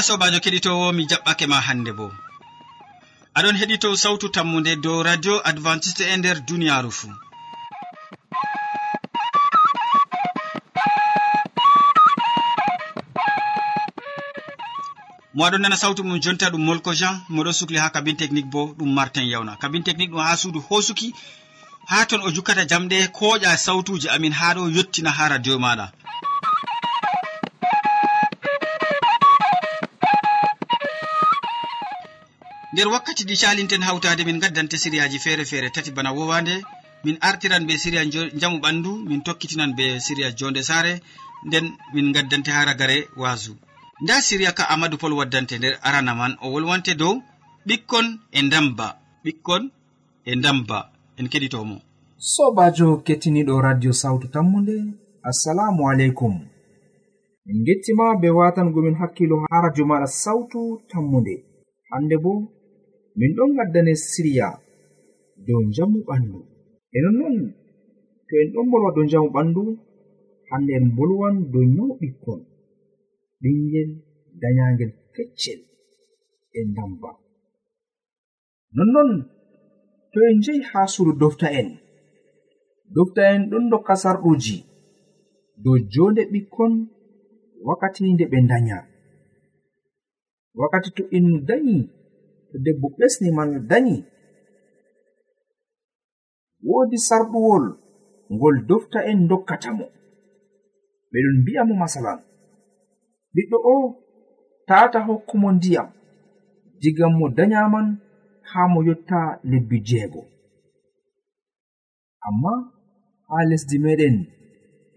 ya sobajo keɗitowo mi jaɓɓake ma hande bo. Aɗon heɗito sawtu tammude dow radio adventiste e nder duniyaru fuu mo aɗon nana sawtu mum jonta ɗum molko jean moɗon sukli ha kabine technique bo ɗum martin yawna. Kabine technique ɗum ha suudu hosuki ha ton o jukkata jamɗe koƴa sawtuji amin ha ɗo yettina ha radio maɗa. nder wakkati ɗi calinten hawtade min gaddante siriyaji feere feere tati bana wowande min artiran be siriya jamu ɓandu min tokkitinan be siriya jonde sare nden min gaddante ha ragare wasu nda siriya ka amadou pol waddante nder arana man o wolwante dow ɓikkon e ndamba ɓikkon e ndamba en keɗitomo sobajo kettiniɗo radio sawtu tammude assalamu aleykum. Min gettima be watangomin hakkilo ha radio maɗa sawtu tammude hande bo min ɗon gaddane siriya dow njamu ɓandu. E nonnon to en ɗon bolwa dow njamu ɓandu hande en bolwan dow nyawu ɓikkon ɓingel dayagel feccel e ndamba. Nonnon to en jehi haa suudu dofta en. Dofta en ɗon dokka sarɗuji dow jonde ɓikkon wakkati nde ɓe danya wakkati to innu danyi to debbo ɓesnima no danyi woodi sarɗuwol ngol dofta en dokkata mo. Ɓeɗon mbi'a mo masalan. Ɓiɗɗo o tata hokkumo ndiyam digam mo danyaman haa mo yotta lebbi jeego. Amma haa lesdi meɗen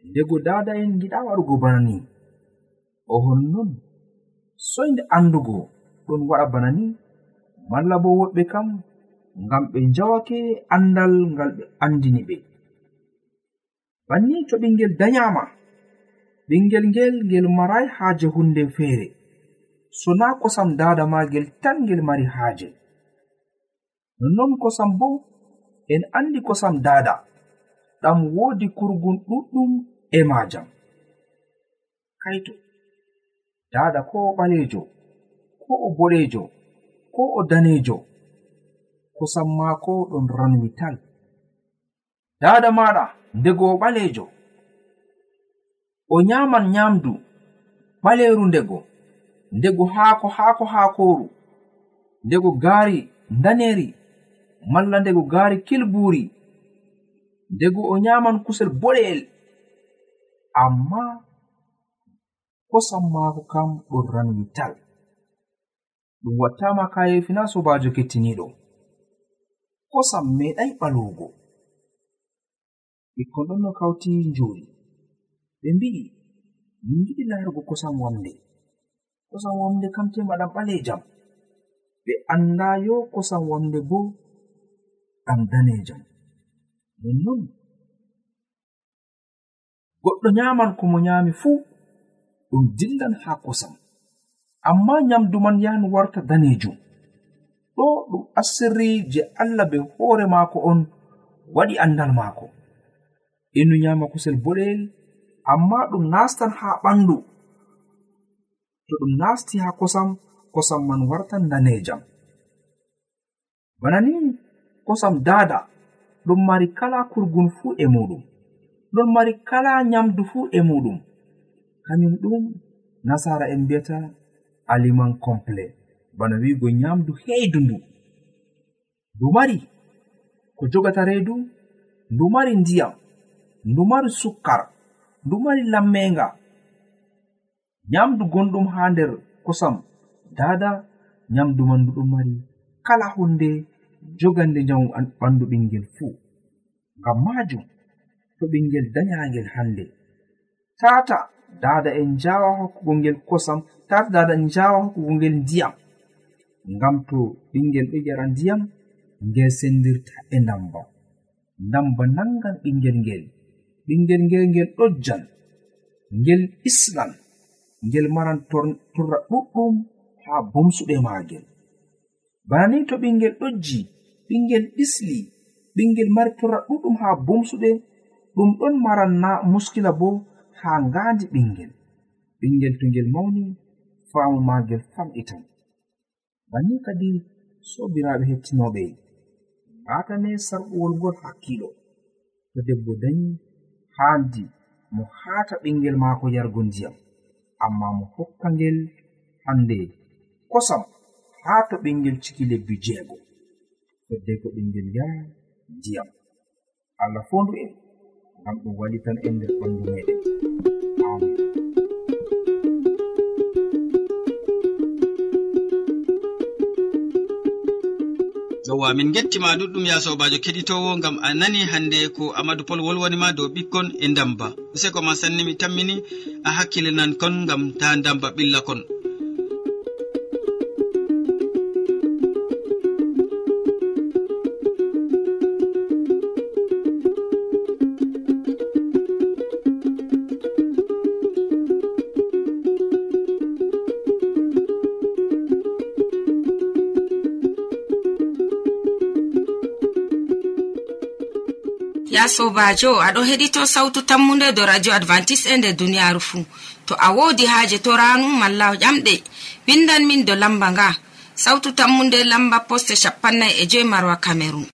ndego dada en giɗa waɗugo bana ni. O honnon soyde andugo ɗon waɗa bana ni malla bo woɓɓe kam ngam ɓe jawake andal ngal ɓe andini ɓe. Banni to ɓingel dayama ɓingel ngel ngel marai haaje hunde feere. So na kosam dada magel tan ngel mari haaje. Nonnon kosam bo en andi kosam dada ɗam woodi kurgun ɗuɗɗum e majam kaito dada ko o ɓaleejo ko o boɗejo ko o danejo kosam maako ɗon ranwi tal. Dada maɗa ndego o ɓalejo o nyaman nyamdu ɓaleru ndego. Ndego haako haako haakoru ndego gaari ndaneri malla ndego gaari kilburi ndego o nyaman kusel boɗe'el. Amma kosam maako kam ɗon ranwi tal. ɗum wattama kayefina sobajo kettiniɗo kosam meɗai ɓalugo ɓikkon ɗon no kawti njuri ɓe mbi'i min giɗi larugo kosam wamde kosam wamde kam te maɗam ɓalejam ɓe andayo kosam wamde bo ɗam danejam nonnon goɗɗo nyaman ko mo nyami fuu ɗum dillan ha kosam. amma nyamdu man yahan warta danejum. Ɗo ɗum asirri je allah be hoore maako on waɗi andal maako. Innu nyama kusel boɗel amma ɗum nastan ha ɓandu. To ɗum nasti ha kosam kosam man wartan danejam. Bana ni kosam dada ɗum mari kala kurgun fuu e muɗum. Ɗon mari kala nyamdu fuu e muɗum. Kañum ɗum nasara en mbiyata aliment complet. Bana wiigo nyamdu heydu ndu. Ndu mari ko jogata reedu ndu mari ndiyam ndu mari sukkar ndu mari lammenga. Nyamdu gonɗum haa nder kosam dada nyamdu man ndu ɗon mari kala hunde jogande njamu ɓandu ɓingel fuu ngam majum to ɓingel danyagel hande. Tata dada en jawa hokkugo ngel kosam tata dada en jawa hokkugo ngel ndiyam. Ngam to ɓingel ɗo yara ndiyam ngel sendirta e ndamba ndamba nangan ɓingel ngel. Ɓingel ngel ngel ɗojjan ngel islan ngel maran torra ɗuɗɗum ha bomsuɗe magel. Bana ni to ɓingel ɗojji ɓingel ɗisli ɓingel mari torra ɗuɗɗum ha bomsuɗe ɗum ɗon maran na muskila bo ha ngaandi ɓingel ɓingel to ngel mawni faamu maagel famɗitan. Banni kadi sobiraaɓe hettinooɓe mbaatane sarɓuwol ngol hakkiilo. To debbo dañi haandi mo haata ɓingel maako yargo ndiyam. Amma mo hokka ngel hannde kosam haa to ɓingel ciki lebbi jeego. Foddey ko ɓingel yara ndiyam. Allah fondu en. ngam ɗum waɗi tan e ndeer ɓanndu meeɗen amin. Yowa min gettima ɗuɗɗum ya sobajo keɗitowo gam a nani hande ko amadou pol wolwanima dow ɓikkon e damba useko ma sanni mi tammini a hakkilinan kon gam ta damba ɓilla kon. ya sobajo aɗo heɗito sautu tammude do radio advantice e nder duniyaru fuu to a wodi haaje to ranu malla ƴamɗe. Windan min do lamba nga. Sautu tammude lamba poste capannay e joyi marwa camerun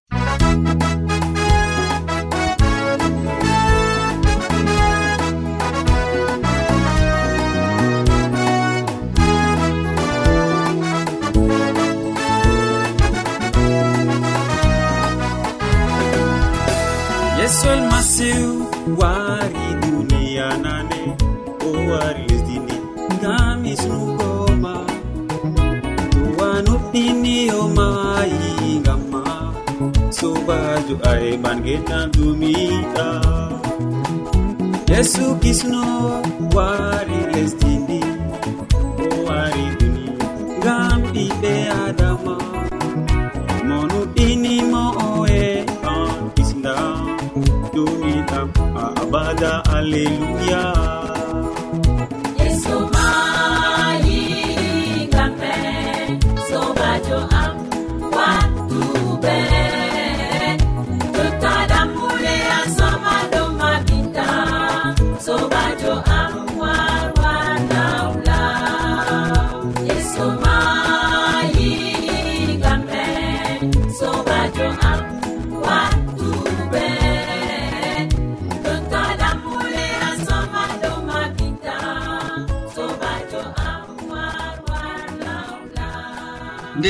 yesol masiw wari duniya nane o wari lesdini ngam hisnugoma towanuɗɗiniyomayi ngam ma. Sobajo aheɓan getan dumiɗa. Yesu kisno wari lesdini gaga alleluya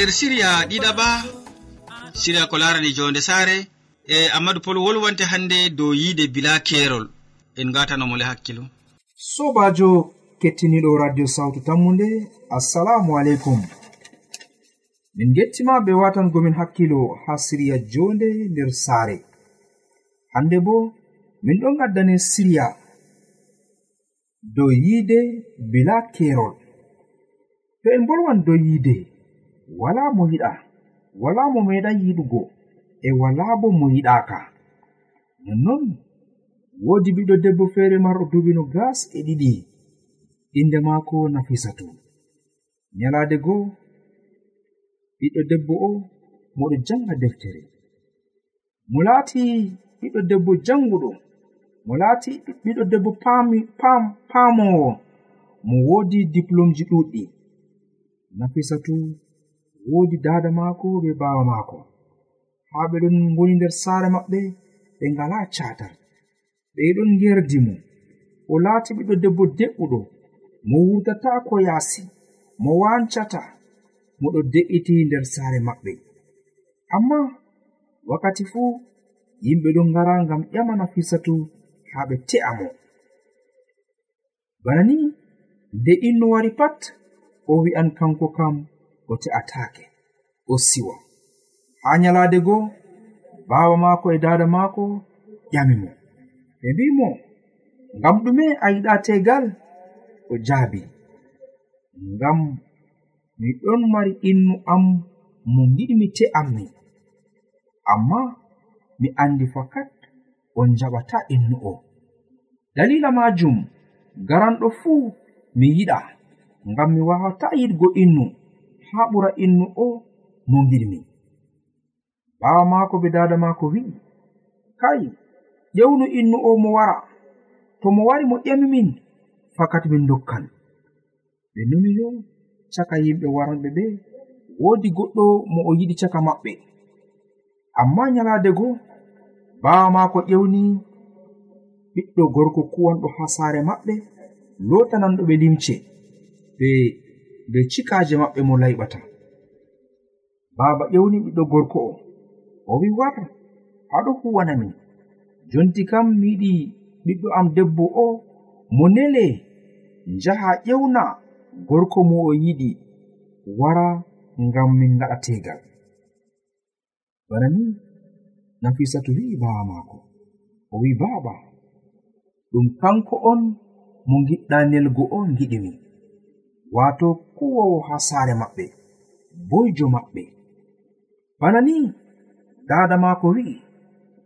nder siriya ɗiɗaɓa siriya ko larani jonde saare e amadou pol wolwante hande dow yiide bila kerol en gatanomole hakkilo. Sobajo kettiniɗo radio sawtu tammu nde assalamu aleykum. Min gettima be watangomin hakkilo ha siriya jonde nder saare. Hande bo min ɗon gaddane siriya dow yiide bila kerol to en bolwan dow yiide. wala mo yiɗa wala mo meeɗa yiɗugo e wala bo mo yiɗaka nonnon woodi ɓiɗɗo debbo feere marɗo duuɓi gas e ɗiɗi. Inde maako nafisatu. Nyalaade goo ɓiɗɗo debbo o moɗo janga deftere. Mo laati ɓiɗɗo debbo janguɗo mo laati ɓiɗɗo debbo paamowo. Mo woodi diplomji ɗuɗɗi nafisatu woodi dada maako be baawa maako haa ɓe ɗon ngoni nder saare maɓɓe ɓe ngala catal ɓe ɗon gerdi mo o laati ɓiɗɗo debbo de'uɗo mo wurtata ko yaasi mo wancata moɗo de'iti nder saare maɓɓe amma wakkati fuu yimɓe ɗon ngara ngam ƴama nafisatu haa ɓe te'a mo. Bana ni nde inno wari pat o wi'an kanko kam o te'ataake o siwa. Haa nyalaade goo baawa maako e daada maako ƴami mo. Ɓe mbi mo ngam ɗume a yiɗa tegal o jaabi. Ngam mi ɗon mari innu am mo giɗmi te'am ni. Amma mi andi fakat on jaɓata innu o. Dalila majum garanɗo fuu mi yiɗa. Ngam mi wawata yiɗgo innu. haa ɓura innu o mo ngilmi ɓaawa maako be daada maako wi'i kai ƴewnu innu o mo wara to mo wari mo ƴemi min fakat min dokkan ɓe numi yo caka yimɓe waranɓe ɓe woodi goɗɗo mo o yiɗi caka maɓɓe. Amma nyalaade goo baawa maako ƴewni ɓiɗɗo gorko kuwanɗo haa saare maɓɓe lootananɗo ɓe limce ɓe be cikaje maɓɓe mo layɓata baaba ƴewni ɓiɗɗo gorko o o wi war haɗo huwanamin jonti kam mi yiɗi ɓiɗɗo am debbo o mo nele njaha ƴewna gorko mo o yiɗi wara ngam min ngaɗa tegal. Bana ni nafisatu wi'i baaba maako o wi baaba ɗum kanko on mo giɗɗa nelgo o giɗimi wato kuwowo ha saare maɓɓe boyjo maɓɓe. Bana ni dada maako wi'i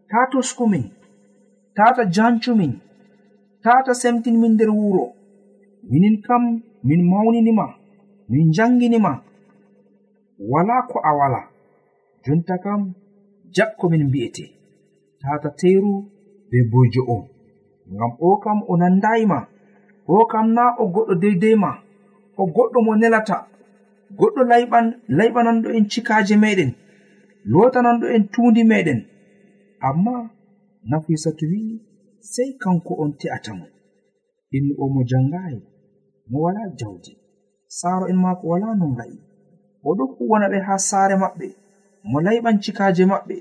ta toskumin tata jancumin tata semtinmin nder wuro minin kam min mawninima min janginima wala ko a wala jonta kam jakko min mbi'ete tata teru be boyjo on ngam o kam o nandayima o kam na o goɗɗo deydeyma ko goɗɗo mo nelata. Goɗɗo layɓan layɓananɗo en cikaje meɗen lotananɗo en tundi meɗen. Amma nafisatu wi sey kanko on te'atamo innu o mo jangayi mo wala jawdi. Saaro en maako wala no nga'i oɗo huwana ɓe haa saare maɓɓe mo layɓan cikaje maɓɓe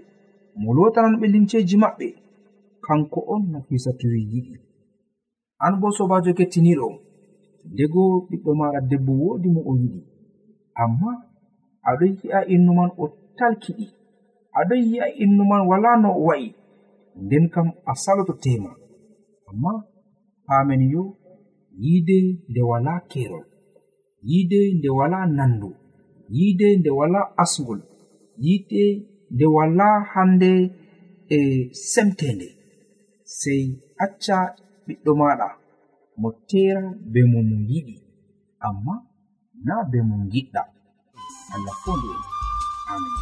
mo lotanan ɓe limceji maɓɓe. Kanko on nafisatu wi yiɗi. An bo sobajo kettiniɗo ndego ɓiɗɗo maɗa debbo woodi mo o yiɗi. Amma aɗo yi'a innu man o talkiɗi. Aɗo yi'a innu man wala no o wa'i. Nden kam a saloto tema. Amma paamen yo yiide nde wala kerol yiide nde wala nandu. Yiide nde wala asgol. Yiide nde wala hande e semtende sey acca ɓiɗɗo maɗa mo tera be mo mo yiɗi amma na be mo giɗɗa allah fondu en amin.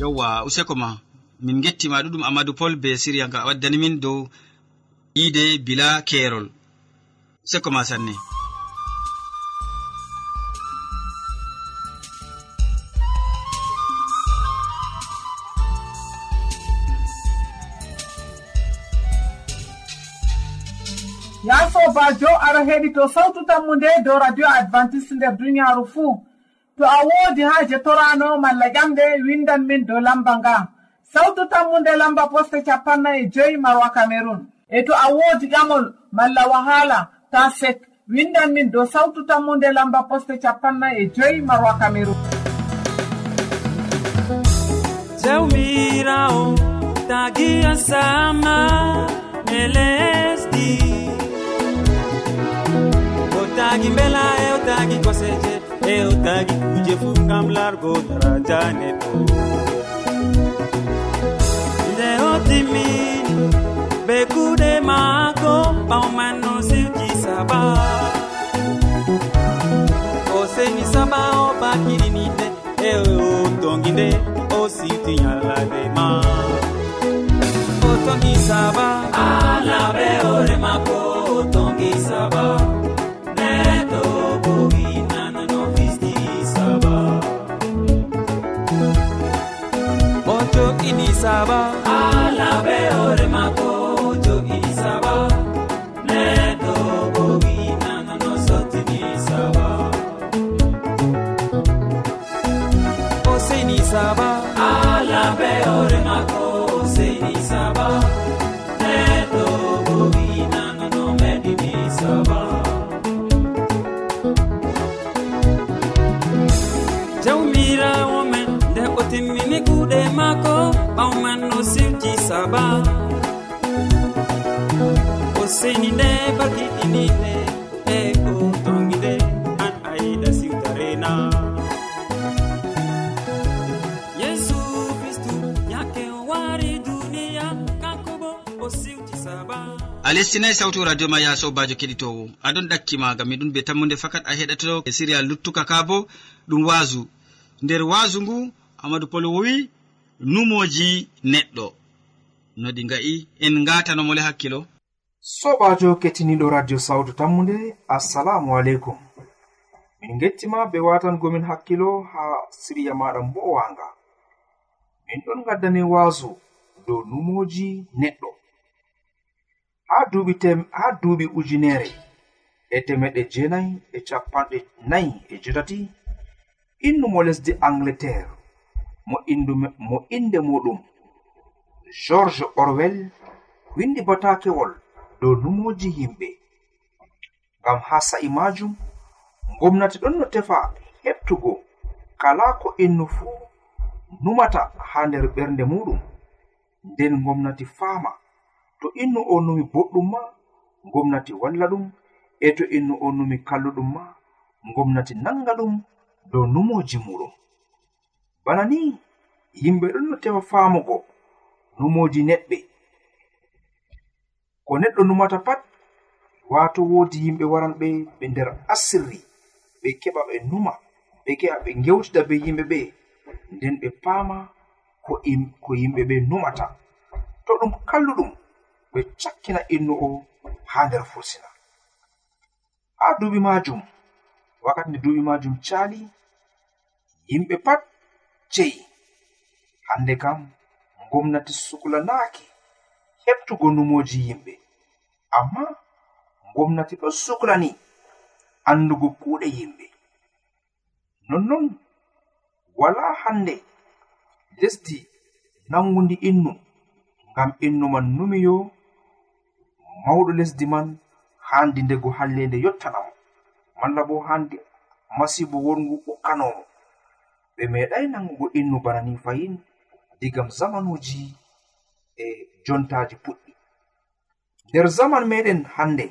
Yowwa useko ma min gettima ɗuɗum amadou pol be siriya nga waddani min dow yiide bila keerol. Useko ma sanne. soba jo aɗa heɗito sawtu tammu nde dow radio advantice nder duniyaaru fuu to a woodi haaje torano malla ƴamɗe windan min dow lamba nga. Sawtu tammu nde lamba poste capanna e joyi marwa camerun e to a woodi ƴamol malla wahala ta sek. Windan min dow sawtu tammu nde lamba poste capanna e joyi marwa camerun jawmirawo tagiya sama mele tagi koseje e o tagi kuje fu gam largo daraja neɗɗo nde o timmini be kuɗe maako ɓawman no sewji saba. O seni saba o bakiɗinide e o tongi nde o siwti ñalade ma o tongi saba alaɓe ore maako. seni saba. Ala be mako makko seyni saba neɗɗo boginanono meɗini saba. Jawmirawo men nde o timmini kuuɗe maako ɓawman no sirji saba. O seni nde. bakiɗinine a lestinayi sawtu radio ma ya sobajo keɗitowo. Aɗon ɗakkima gam miɗum be tammude fakat a heɗato e siriya luttuka ka bo ɗum waasu nder waasu ngu amadou pol wowi numoji neɗɗo. No ɗi nga'i en ngatanomole hakkilo. Sobajo kettiniɗo radio sawtu tammude assalamu aleykum. Min gettima be watangomin hakkilo ha siriya maɗa mbowanga min ɗon gaddani waasu dow numoji neɗɗo. ha duuɓi tem ha duuɓi ujunere e temeɗe jeenayi e capanɗe nayi e jetati innumo lesdi angleterre mo mo inde muɗum george orwell windi batakewol dow numoji yimɓe. Ngam ha sa'i majum gomnati ɗon no tefa heɓtugo kala ko innu fuu numata ha nder ɓernde muɗum nden gomnati faama to innu o numi boɗɗum ma gomnati walla ɗum e to innu o numi kalluɗum ma gomnati nanga ɗum dow numoji muɗum. Bana ni yimɓe ɗon no tewa faamugo numoji neɗɓe ko neɗɗo numata pat wato woodi yimɓe waranɓe ɓe ɓe nder asirri ɓe keɓa ɓe numa ɓe keɓa ɓe gewtida be yimɓe ɓe nden ɓe paama ko yimɓe ɓe numata. To ɗum kalluɗum ɓe cakkina innu o ha nder fursina ha duuɓi majum wakkati nde duuɓi majum cali yimɓe pat ceyi hande kam gomnati suklanaaki heɓtugo numoji yimɓe. Amma gomnati ɗo suklani andugo kuuɗe yimɓe. Nonnon wala hande lesdi nangundi innu ngam innu man numiyo mawɗo lesdi man handi ndego hallende yottanamo malla bo handi masibo wongu ɓokkanomo ɓe meeɗai nangugo innu bana ni fayin digam zamanuji e jontaji puɗɗi. Nder zaman meɗen hande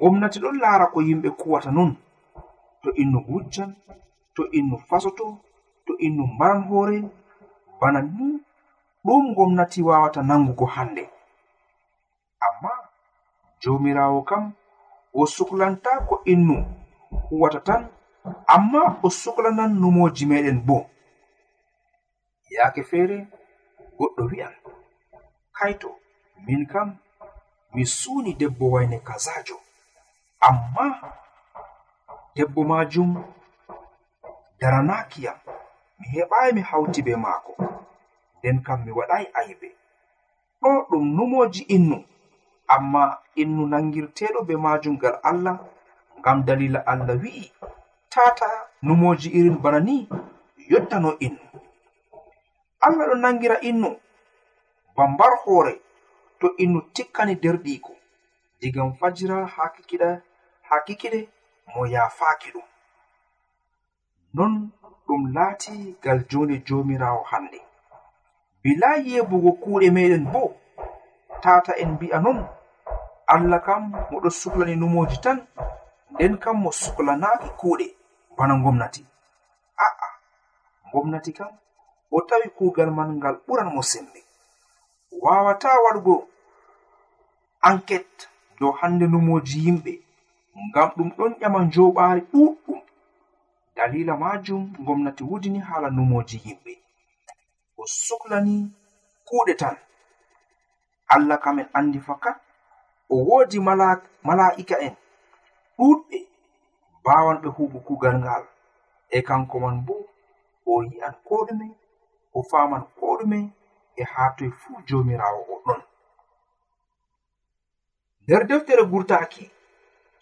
gomnati ɗon laara ko yimɓe kuwata nun to innu wujjan to innu fasoto to innu mbaran hoore bana ni ɗum gomnati wawata nangugo hande. jomirawo kam o suklantako innu huwata tan amma o suklanan numoji meɗen bo. Yaake feere goɗɗo wi'an kaito min kam mi suuni debbo wayne kazajo amma debbo majum daranakiyam mi heɓai mi hawti be maako. Nden kam mi waɗai aybe. Ɗo ɗum numoji innu. amma innu nangirteɗo be majum gal allah ngam dalila allah wi'i tata numoji irin bana ni yottano innu. Allah ɗo nangira innu bambar hoore to innu tikkani derɗiko digam fajira ha kikiɗa ha kikiɗe mo yafaki ɗum. Non ɗum laati gal jonde jomirawo hande bila yebugo kuuɗe meɗen bo tata en mbi'a non allah kam moɗo suklani numoji tan nden kam mo suklanaki kuuɗe bana gomnati a'a gomnati kam o tawi kuugal man ngal ɓuran mo sembe. Wawata waɗugo enquete dow hande numoji yimɓe ngam ɗum ɗon ƴama njoɓaari ɗuɗɗum dalila majum gomnati wudini hala numoji yimɓe. O suklani kuuɗe tan. Allah kam en andi fakat o woodi mala'ika en ɗuɗɓe bawan ɓe huɓu kugal ngal. E kanko man bo o yi'an ko ɗume o faman ko ɗume e haa toye fuu jomirawo o ɗon. Nder deftere gurtaki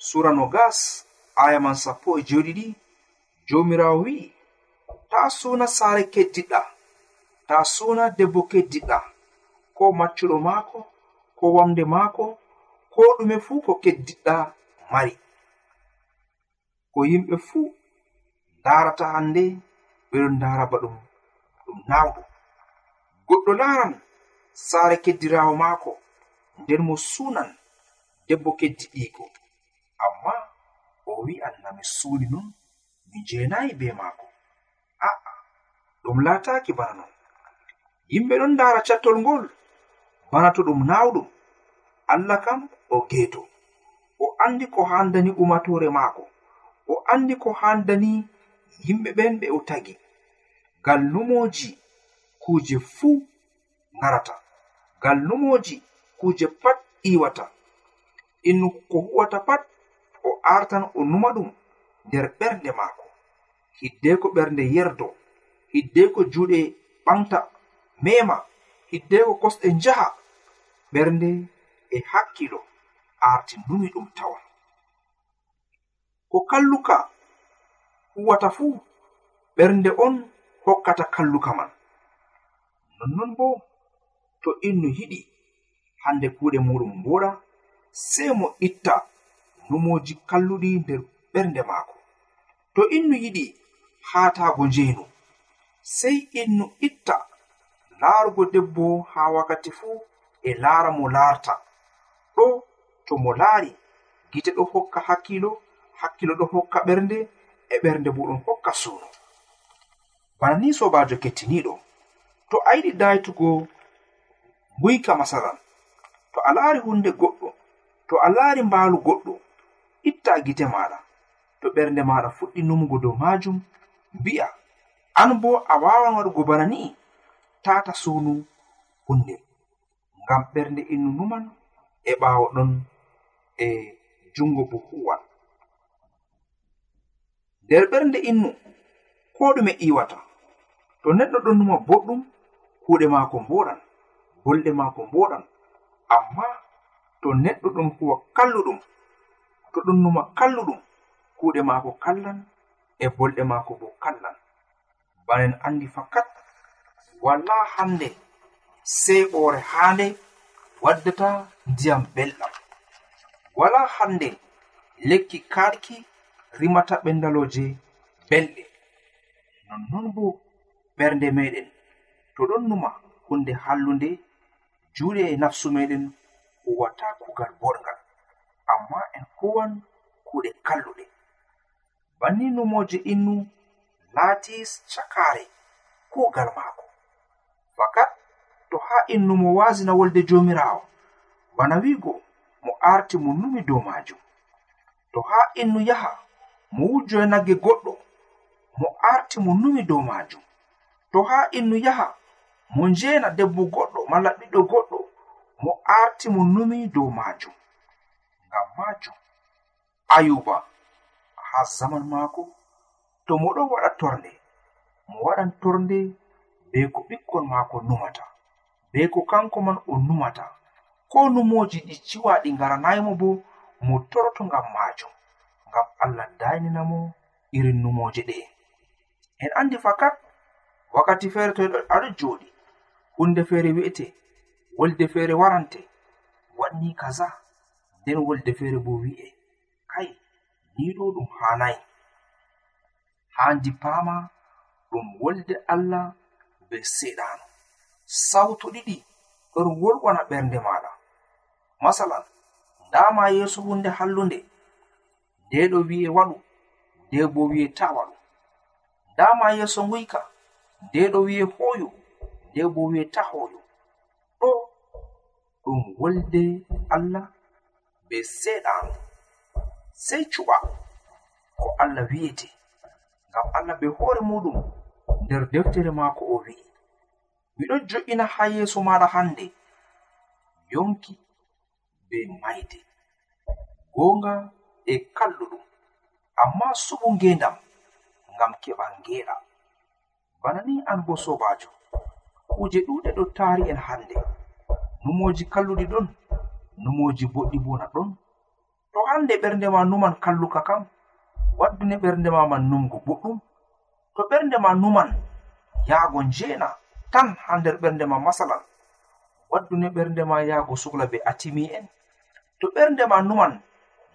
sura no gas aya man sappo e joɗiɗi jomirawo wi'i ta suna saare keddiɗɗa ta suna debbo keddiɗɗa ko maccuɗo maako ko wamde maako ko ɗume fuu ko keddiɗɗa mari. Ko yimɓe fuu ndarata hannde ɓeɗon ndara ba ɗum ɗum nawɗum goɗɗo laran saare keddirawo maako nden mo sunan debbo keddiɗiiko amma o wi'an na suuni non mi jeenayi be maako. A'a ɗum laataki bana non. Yimɓe ɗon ndara cattol ngol bana to ɗum nawɗum allah kam o geeto. O andi ko handani umatore maako. O andi ko handani yimɓe ɓen ɓe o tagi. Ngal numoji kuuje fuu ngarata. Ngal numoji kuuje pat iwata innu ko huwata pat o artan o numa ɗum nder ɓernde maako. Hiddeko ɓernde yerdo hiddeko juuɗe ɓamta mema hiddeko kosɗe njaha ɓernde e hakkilo. arti numi ɗum tawan. Ko kalluka huwata fuu ɓernde on hokkata kalluka man. Nonnon bo to innu yiɗi hande kuuɗe muɗum mboɗa sei mo itta numoji kalluɗi nder ɓernde maako. To innu yiɗi haatago njeynu sei innu itta laarugo debbo haa wakkati fuu e laara mo laarta. Ɗo to mo laari. Gite ɗo hokka hakkilo hakkilo ɗo hokka ɓernde e ɓernde bo ɗum hokka suuno. Bana ni sobajo kettiniɗo to a yiɗi daytugo guyka masalan to a laari hunde goɗɗo to a laari mbaalu goɗɗo itta gite maɗa to ɓernde maɗa fuɗɗi numugo dow majum mbi'a an bo a wawan waɗugo bana ni tata sunu hunde ngam ɓernde innu numan e ɓawo ɗon e jungo buhuwal nder ɓernde innu ko ɗume iwata to neɗɗo ɗon numa boɗɗum kuuɗe maako mboɗan bolɗe maako mboɗan amma to neɗɗo ɗon huwa kalluɗum to ɗon numa kalluɗum kuuɗe maako kallan e bolɗe maako bo kallan. Banen andi fakat wala hande sey ɓoore haande waddata ndiyam belɗam. wala hande lekki kaaki rimata ɓendaloje belɗe. Nonnon bo ɓernde meɗen to ɗon numa hunde hallunde juuɗe e nafsu meɗen huwata kugal boɗgal amma en huwan kuɗe kalluɗe. Banni numoje innu laati cakare kugal maako. Fakat to ha innumo wasina wolde jomirawo bana wigo mo arti mo numi dow majum to ha innu yaha mo wujjo e nagge goɗɗo mo arti mo numi dow majum to ha innu yaha mo njena debbo goɗɗo malla ɓiɗɗo goɗɗo mo arti mo numi dow majum ngam majum ayuba ha zaman maako. To moɗo waɗa torde mo waɗan torde be ko ɓikkon maako numata be ko kanko man o numata. ko numoji ɗi ciwa ɗi ngaranaymo bo mo toroto ngam majum ngam allah dayninamo irin numoje ɗe. En andi fakat wakkati feere to aɗo joɗi hunde feere wi'ete wolde feere warante waɗni kaza nden wolde feere bo wi'e. Kai ni ɗo ɗum hanayi handi pama ɗum wolde allah be seɗano sawto ɗiɗi ɗon wolwana ɓernde maɗa masalan dama yeeso hunde hallunde nde ɗo wi'e waɗu nde bo wi'e ta waɗu dama yeeso nguyka nde ɗo wi'e hoyu nde bo wi'e ta hoyu ɗo ɗum wolde allah be seɗaandu sey cuɓa ko allah wi'ete. Ngam allah be hoore muɗum nder deftere maako o wi'i. Miɗo jo'ina ha yeeso maɗa hande yonki be mayde gonga e kalluɗum. Amma suɓu ngendam ngam keɓa ngeɗa bana ni an bo sobajo kuje ɗuɗe ɗo taari en hande numoji kalluɗi ɗon numoji boɗɗi bona ɗon. To hande ɓernde ma numan kalluka kam waddune ɓernde ma man numgo boɗɗum. To ɓernde ma numan yaago njena tan ha nder ɓernde ma masalan. waddune ɓernde ma yahgo sukla be atimi en. To ɓernde ma numan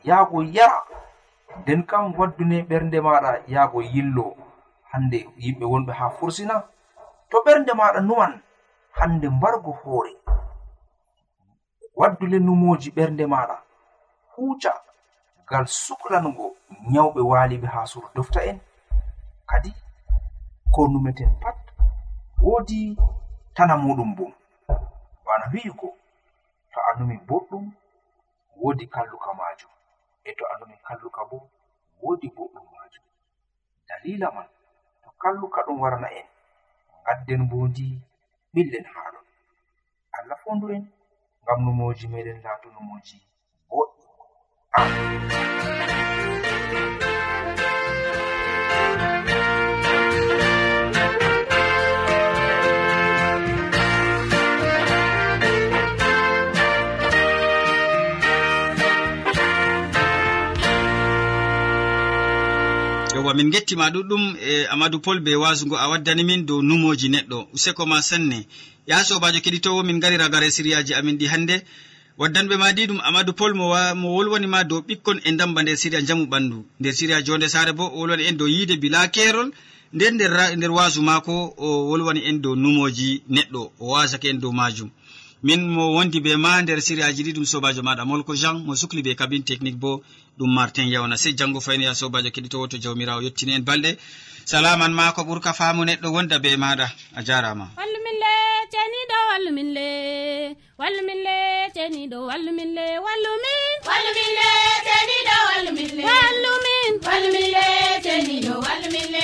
yahgo yara. Nden kam waddune ɓernde maɗa yahgo yillo. Hande yimɓe wonɓe ha fursina. To ɓernde maɗa numan hande mbargo hoore. Waddule numoji ɓernde maɗa huuca. Ngal suklango nyawɓe waaliɓe ha suru dofta en. Kadi ko numeten pat woodi tana muɗum bo. bana wi'i to a numi boɗɗum woodi kalluka majum e to a numi kalluka bo woodi boɗɗum majum dalila man to kalluka ɗum warna en gadden bondi ɓillen haaɗon allah fondu en ngam numoji meɗen laatunumoji boɗɗi min gettima ɗuɗɗum e amadou pol be wasugo a waddani min dow numoji neɗɗo. Useko ma sanne. Ya sobajo keɗitowo min gari ragare siriyaji amin ɗi hannde waddanɓe ma di ɗum amadou pol mo mo wolwanima dow ɓikkon e damba nder siriya jamu ɓandu. Nder siriya jonde sare bo o wolwani en dow yiide bila kerol. Nden nder wasu mako o wolwani en dow numoji neɗɗo. O wasake en dow majum. Min mo wondi be ma nder siriyaji ɗi ɗum sobajo maɗa molko jean mo sukli be kabine technique bo ɗum martin yawna sey janngo fayni ya sobajo keɗitowo to jawmirawo yettini en balɗe. Salaman ma ko ɓurka faamu neɗɗo wonda be maɗa a jarama. Walluminle ceniɗo walluminle walluminle ceniɗo walluminle wallumin. Walluminle ceniɗo walluminle. Wallumin. Walluminle ceniɗo walluminle.